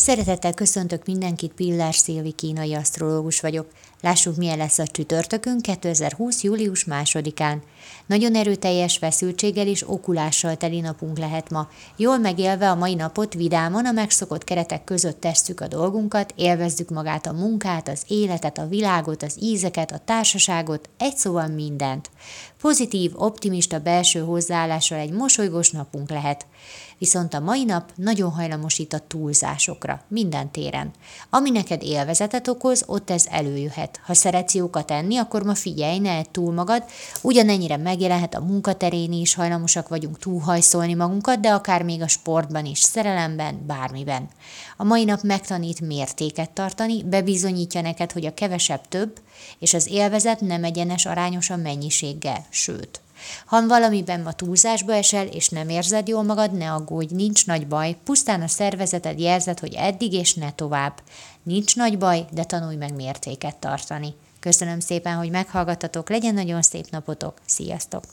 Szeretettel köszöntök mindenkit, Pillás Szilvi kínai asztrológus vagyok. Lássuk, milyen lesz a csütörtökünk 2020. július másodikán. Nagyon erőteljes feszültséggel és okulással teli napunk lehet ma. Jól megélve a mai napot vidáman a megszokott keretek között tesszük a dolgunkat, élvezzük magát a munkát, az életet, a világot, az ízeket, a társaságot, egy szóval mindent. Pozitív, optimista belső hozzáállással egy mosolygós napunk lehet. Viszont a mai nap nagyon hajlamosít a túlzásokra, minden téren. Ami neked élvezetet okoz, ott ez előjöhet. Ha szeretsz jókat enni, akkor ma figyelj, ne túl magad, ugyanennyire megjelenhet a munkaterén is, hajlamosak vagyunk túlhajszolni magunkat, de akár még a sportban is, szerelemben, bármiben. A mai nap megtanít mértéket tartani, bebizonyítja neked, hogy a kevesebb több, és az élvezet nem egyenes arányos a mennyiséggel, sőt. Ha valamiben ma túlzásba esel, és nem érzed jól magad, ne aggódj, nincs nagy baj, pusztán a szervezeted jelzett, hogy eddig és ne tovább. Nincs nagy baj, de tanulj meg mértéket tartani. Köszönöm szépen, hogy meghallgattatok, legyen nagyon szép napotok, sziasztok!